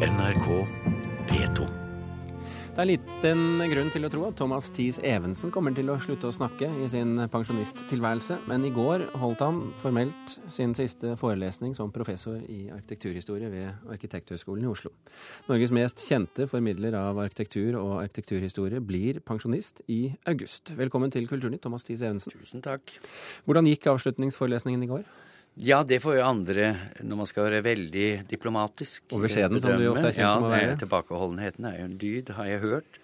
NRK P2. Det er liten grunn til å tro at Thomas Thies Evensen kommer til å slutte å snakke i sin pensjonisttilværelse, men i går holdt han formelt sin siste forelesning som professor i arkitekturhistorie ved Arkitekthøgskolen i Oslo. Norges mest kjente formidler av arkitektur og arkitekturhistorie blir pensjonist i august. Velkommen til Kulturnytt, Thomas Thies Evensen. Tusen takk. Hvordan gikk avslutningsforelesningen i går? Ja, det får jo andre når man skal være veldig diplomatisk. Og beskjeden, som du ofte er kjent som å være. Ja, tilbakeholdenheten er jo en dyd, har jeg hørt.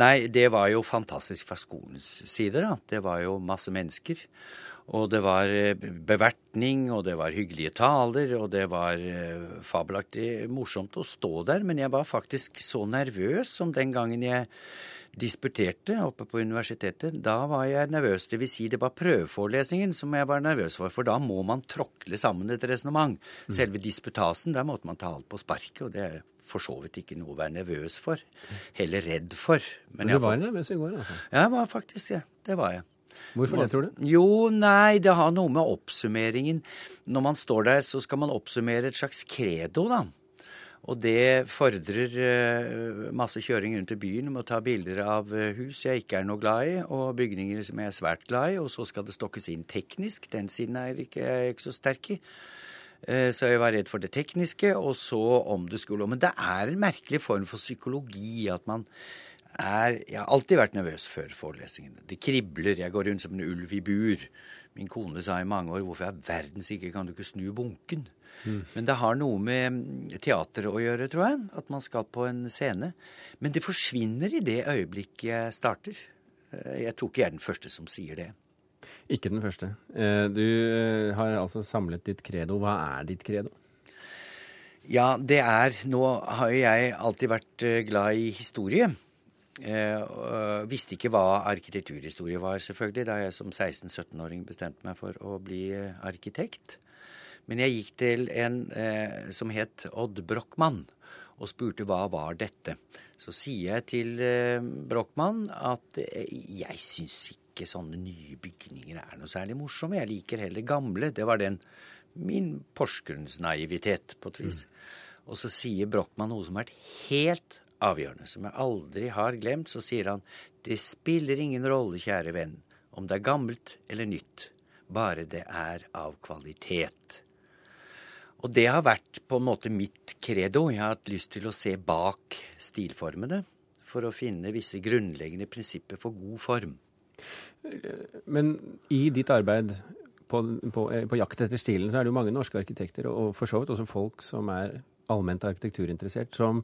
Nei, det var jo fantastisk fra skolens side, da. Det var jo masse mennesker. Og det var eh, bevertning, og det var hyggelige taler, og det var eh, fabelaktig morsomt å stå der. Men jeg var faktisk så nervøs som den gangen jeg disputerte oppe på universitetet, da var jeg nervøs. Det vil si det var prøveforelesningen som jeg var nervøs for, for da må man tråkle sammen et resonnement. Mm. Selve disputasen, der måtte man ta alt på sparket, og det er for så vidt ikke noe å være nervøs for. Heller redd for. Men, Men du var nervøs i går, altså? Ja, jeg var faktisk det. Det var jeg. Hvorfor det, tror du? Jo, nei, det har noe med oppsummeringen Når man står der, så skal man oppsummere et slags credo, da. Og det fordrer uh, masse kjøring rundt i byen med å ta bilder av uh, hus jeg ikke er noe glad i, og bygninger som jeg er svært glad i, og så skal det stokkes inn teknisk. Den siden er ikke, jeg ikke så sterk i. Uh, så jeg var redd for det tekniske, og så om det skulle Men det er en merkelig form for psykologi at man er Jeg har alltid vært nervøs før forelesningene. Det kribler. Jeg går rundt som en ulv i bur. Min kone sa i mange år 'Hvorfor i verdens ikke kan du ikke snu bunken?' Mm. Men det har noe med teater å gjøre, tror jeg. At man skal på en scene. Men det forsvinner i det øyeblikket jeg starter. Eh, jeg tror ikke jeg er den første som sier det. Ikke den første. Eh, du eh, har altså samlet ditt credo. Hva er ditt credo? Ja, det er Nå har jo jeg alltid vært glad i historie. Jeg visste ikke hva arkitekturhistorie var, selvfølgelig, da jeg som 16-17-åring bestemte meg for å bli arkitekt. Men jeg gikk til en eh, som het Odd Brochmann, og spurte hva var dette. Så sier jeg til eh, Brochmann at eh, jeg syns ikke sånne nye bygninger er noe særlig morsomme. Jeg liker heller gamle. Det var den min Porsgrunns naivitet, på et vis. Mm. Og så sier Brochmann noe som har vært helt avgjørende, som jeg aldri har glemt. Så sier han det spiller ingen rolle, kjære venn, om det er gammelt eller nytt, bare det er av kvalitet. Og det har vært på en måte mitt credo. Jeg har hatt lyst til å se bak stilformene for å finne visse grunnleggende prinsipper for god form. Men i ditt arbeid på, på, på, jakt etter stilen, så er det jo mange norske arkitekter, og for så vidt også folk som er allment arkitekturinteressert, som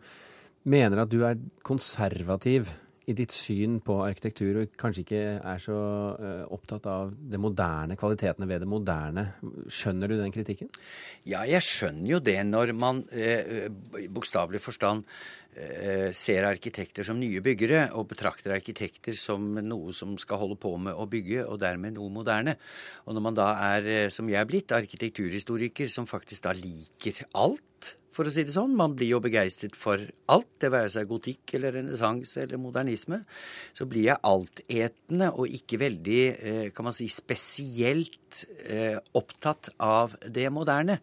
mener at du er konservativ i ditt syn på arkitektur, og kanskje ikke er så uh, opptatt av det moderne, kvalitetene ved det moderne. Skjønner du den kritikken? Ja, jeg skjønner jo det når man i bokstavelig forstand ser arkitekter som nye byggere, og betrakter arkitekter som noe som skal holde på med å bygge, og dermed noe moderne. Og når man da er, som jeg er blitt, arkitekturhistoriker som faktisk da liker alt for å si det sånn. Man blir jo begeistret for alt, det være seg gotikk eller renessanse eller modernisme. Så blir jeg altetende og ikke veldig, eh, kan man si, spesielt eh, opptatt av det moderne.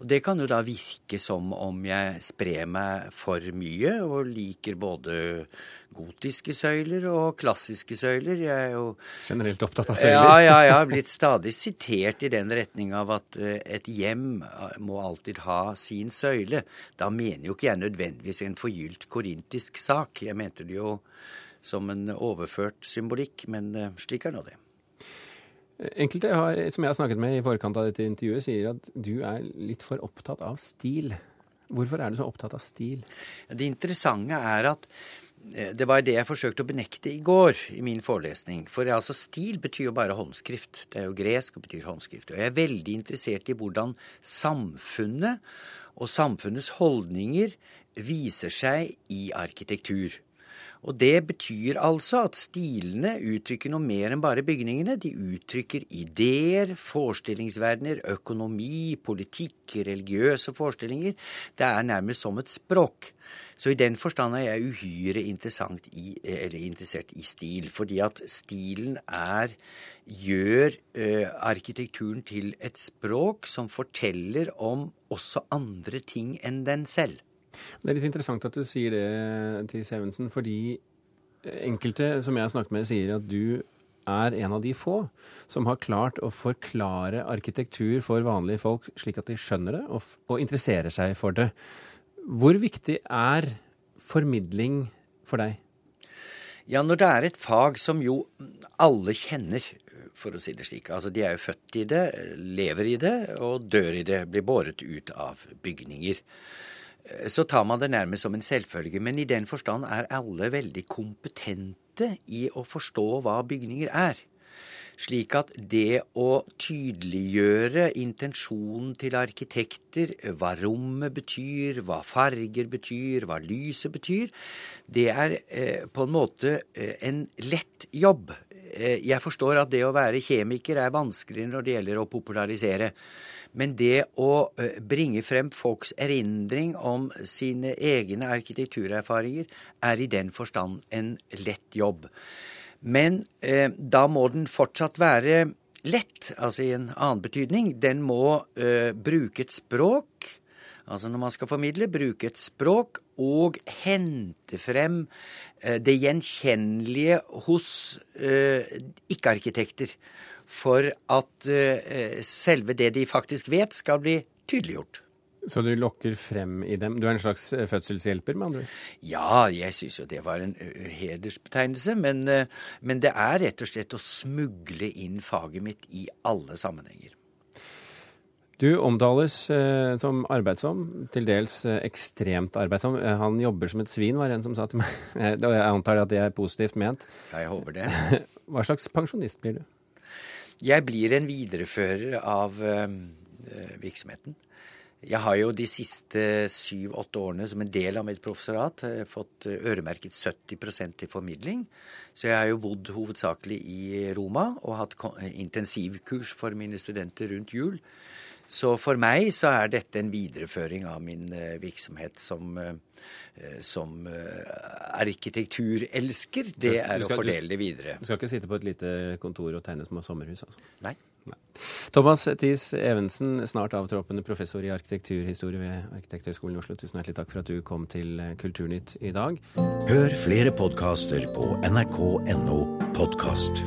Og det kan jo da virke som om jeg sprer meg for mye og liker både gotiske søyler og klassiske søyler. Jeg er jo Generelt opptatt av søyler? Ja, ja, jeg har blitt stadig sitert i den retning av at eh, et hjem eh, må alltid ha sin søyle. Da mener jo ikke jeg nødvendigvis en forgylt korintisk sak. Jeg mente det jo som en overført symbolikk, men eh, slik er nå det. Enkelte har, som jeg har snakket med i forkant av dette intervjuet, sier at du er litt for opptatt av stil. Hvorfor er du så opptatt av stil? Det interessante er at det var det jeg forsøkte å benekte i går i min forelesning. For altså, stil betyr jo bare håndskrift. Det er jo gresk og betyr håndskrift. Og jeg er veldig interessert i hvordan samfunnet og samfunnets holdninger viser seg i arkitektur. Og det betyr altså at stilene uttrykker noe mer enn bare bygningene. De uttrykker ideer, forestillingsverdener, økonomi, politikk, religiøse forestillinger. Det er nærmest som et språk. Så i den forstand er jeg uhyre interessert i stil. Fordi at stilen er gjør ø, arkitekturen til et språk som forteller om også andre ting enn den selv. Det er litt interessant at du sier det, til Evensen, fordi enkelte som jeg har snakket med, sier at du er en av de få som har klart å forklare arkitektur for vanlige folk slik at de skjønner det og, og interesserer seg for det. Hvor viktig er formidling for deg? Ja, når det er et fag som jo alle kjenner, for å si det slik. Altså de er jo født i det, lever i det og dør i det, blir båret ut av bygninger. Så tar man det nærmest som en selvfølge, men i den forstand er alle veldig kompetente i å forstå hva bygninger er. Slik at det å tydeliggjøre intensjonen til arkitekter, hva rommet betyr, hva farger betyr, hva lyset betyr, det er eh, på en måte eh, en lett jobb. Eh, jeg forstår at det å være kjemiker er vanskeligere når det gjelder å popularisere. Men det å eh, bringe frem folks erindring om sine egne arkitekturerfaringer er i den forstand en lett jobb. Men eh, da må den fortsatt være lett, altså i en annen betydning. Den må eh, bruke et språk, altså når man skal formidle, bruke et språk og hente frem eh, det gjenkjennelige hos eh, ikke-arkitekter. For at eh, selve det de faktisk vet, skal bli tydeliggjort. Så du lokker frem i dem? Du er en slags eh, fødselshjelper, med andre ord? Ja, jeg syns jo det var en hedersbetegnelse. Men, men, det er rett og slett å smugle inn faget mitt i alle sammenhenger. Du omtales eh, som arbeidsom, til dels eh, ekstremt arbeidsom. Han jobber som et svin, var det en som sa til meg. Jeg antar at det er positivt ment. Ja, jeg håper det. Hva slags pensjonist blir du? Jeg blir en viderefører av øh, virksomheten. Jeg har jo de siste syv-åtte årene som en del av mitt professorat fått øremerket 70% til formidling. Så jeg har jo bodd hovedsakelig i Roma og hatt intensivkurs for mine studenter rundt jul. Så for meg så er dette en videreføring av min uh, virksomhet som, uh, som uh, arkitekturelsker. Det er skal, å fordele det videre. Du skal ikke sitte på et lite kontor og tegne små sommerhus, altså? Nei. Nei. Thomas Thies Evensen, snart avtroppende professor i arkitekturhistorie ved Arkitekthøgskolen i Oslo. Tusen hjertelig takk for at du kom til Kulturnytt i dag. Hør flere podkaster på nrk.no podkast.